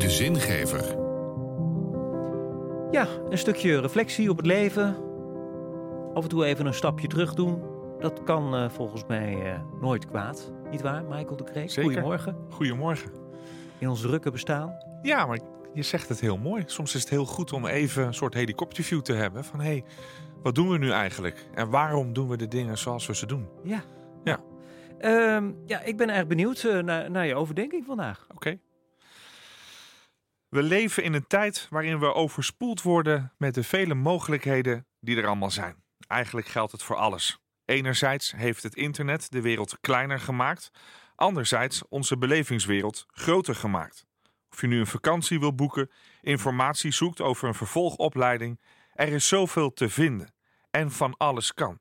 De zingever. Ja, een stukje reflectie op het leven. Af en toe even een stapje terug doen. Dat kan eh, volgens mij eh, nooit kwaad. Niet waar, Michael de Kreek? Zeker. Goedemorgen. Goedemorgen. In ons drukke bestaan. Ja, maar je zegt het heel mooi. Soms is het heel goed om even een soort helikopterview te hebben. Van hé, hey, wat doen we nu eigenlijk? En waarom doen we de dingen zoals we ze doen? Ja. Ja. Ehm, ja, ik ben erg benieuwd eh, naar, naar je overdenking vandaag. Oké. We leven in een tijd waarin we overspoeld worden met de vele mogelijkheden die er allemaal zijn. Eigenlijk geldt het voor alles. Enerzijds heeft het internet de wereld kleiner gemaakt, anderzijds onze belevingswereld groter gemaakt. Of je nu een vakantie wil boeken, informatie zoekt over een vervolgopleiding, er is zoveel te vinden en van alles kan.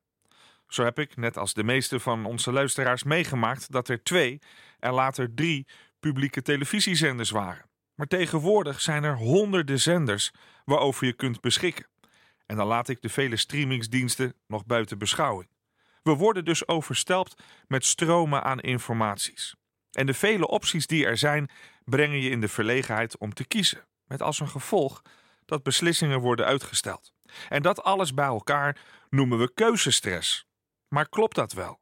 Zo heb ik, net als de meeste van onze luisteraars, meegemaakt dat er twee en later drie publieke televisiezenders waren. Maar tegenwoordig zijn er honderden zenders waarover je kunt beschikken. En dan laat ik de vele streamingsdiensten nog buiten beschouwing. We worden dus overstelpt met stromen aan informaties. En de vele opties die er zijn, brengen je in de verlegenheid om te kiezen. Met als een gevolg dat beslissingen worden uitgesteld. En dat alles bij elkaar noemen we keuzestress. Maar klopt dat wel?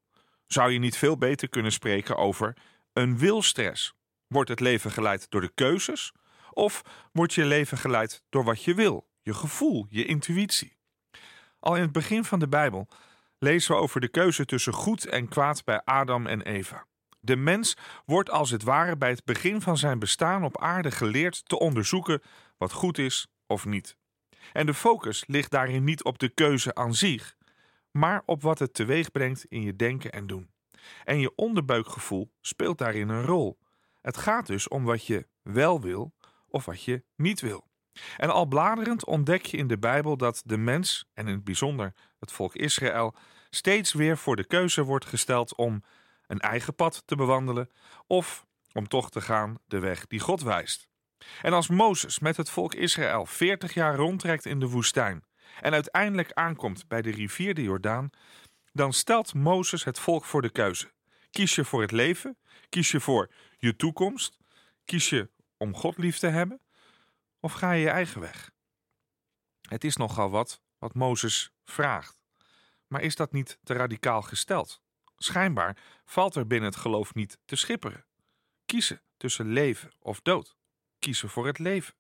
Zou je niet veel beter kunnen spreken over een wilstress? Wordt het leven geleid door de keuzes? Of wordt je leven geleid door wat je wil, je gevoel, je intuïtie? Al in het begin van de Bijbel lezen we over de keuze tussen goed en kwaad bij Adam en Eva. De mens wordt als het ware bij het begin van zijn bestaan op aarde geleerd te onderzoeken wat goed is of niet. En de focus ligt daarin niet op de keuze aan zich, maar op wat het teweeg brengt in je denken en doen. En je onderbuikgevoel speelt daarin een rol. Het gaat dus om wat je wel wil of wat je niet wil. En al bladerend ontdek je in de Bijbel dat de mens, en in het bijzonder het volk Israël, steeds weer voor de keuze wordt gesteld om een eigen pad te bewandelen of om toch te gaan de weg die God wijst. En als Mozes met het volk Israël 40 jaar rondtrekt in de woestijn en uiteindelijk aankomt bij de rivier de Jordaan, dan stelt Mozes het volk voor de keuze. Kies je voor het leven? Kies je voor je toekomst? Kies je om God lief te hebben? Of ga je je eigen weg? Het is nogal wat wat Mozes vraagt. Maar is dat niet te radicaal gesteld? Schijnbaar valt er binnen het geloof niet te schipperen. Kiezen tussen leven of dood. Kiezen voor het leven.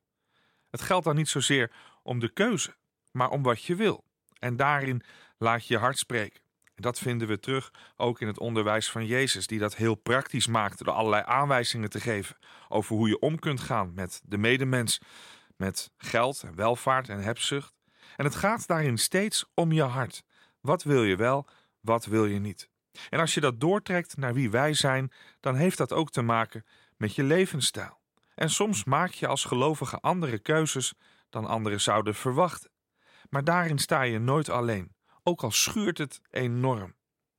Het geldt dan niet zozeer om de keuze, maar om wat je wil. En daarin laat je je hart spreken. Dat vinden we terug ook in het onderwijs van Jezus, die dat heel praktisch maakte door allerlei aanwijzingen te geven over hoe je om kunt gaan met de medemens, met geld en welvaart en hebzucht. En het gaat daarin steeds om je hart. Wat wil je wel, wat wil je niet? En als je dat doortrekt naar wie wij zijn, dan heeft dat ook te maken met je levensstijl. En soms maak je als gelovige andere keuzes dan anderen zouden verwachten. Maar daarin sta je nooit alleen, ook al schuurt het enorm.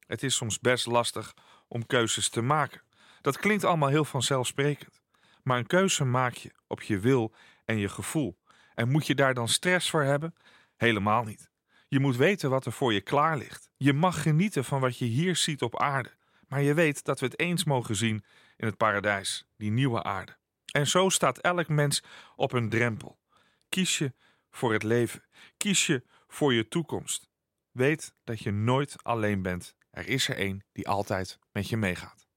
Het is soms best lastig om keuzes te maken. Dat klinkt allemaal heel vanzelfsprekend. Maar een keuze maak je op je wil en je gevoel. En moet je daar dan stress voor hebben? Helemaal niet. Je moet weten wat er voor je klaar ligt. Je mag genieten van wat je hier ziet op aarde. Maar je weet dat we het eens mogen zien in het paradijs, die nieuwe aarde. En zo staat elk mens op een drempel. Kies je voor het leven. Kies je voor je toekomst. Weet dat je nooit alleen bent. Er is er één die altijd met je meegaat.